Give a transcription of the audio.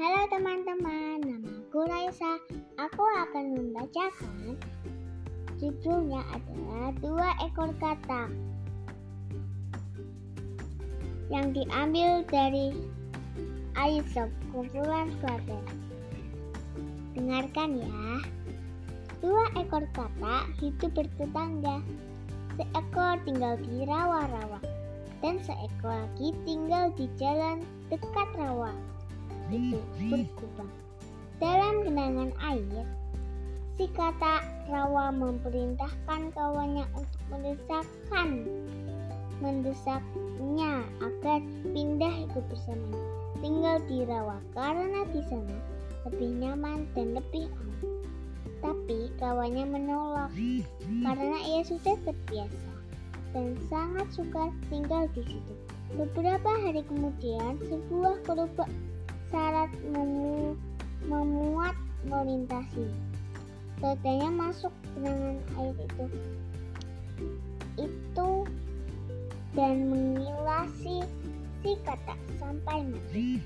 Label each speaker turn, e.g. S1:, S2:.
S1: Halo teman-teman, nama aku Raisa. Aku akan membacakan judulnya adalah dua ekor katak yang diambil dari Aisop kumpulan Flatter. Dengarkan ya. Dua ekor katak hidup bertetangga. Seekor tinggal di rawa-rawa dan seekor lagi tinggal di jalan dekat rawa. Itu berkubang. Dalam genangan air, si kata rawa memerintahkan kawannya untuk mendesakkan mendesaknya agar pindah ikut bersamanya. Tinggal di rawa karena di sana lebih nyaman dan lebih aman. Tapi kawannya menolak karena ia sudah terbiasa dan sangat suka tinggal di situ. Beberapa hari kemudian, sebuah kerubuk syarat memu memuat melintasi. Keretanya masuk genangan air itu. Itu dan mengilasi si kata sampai mati.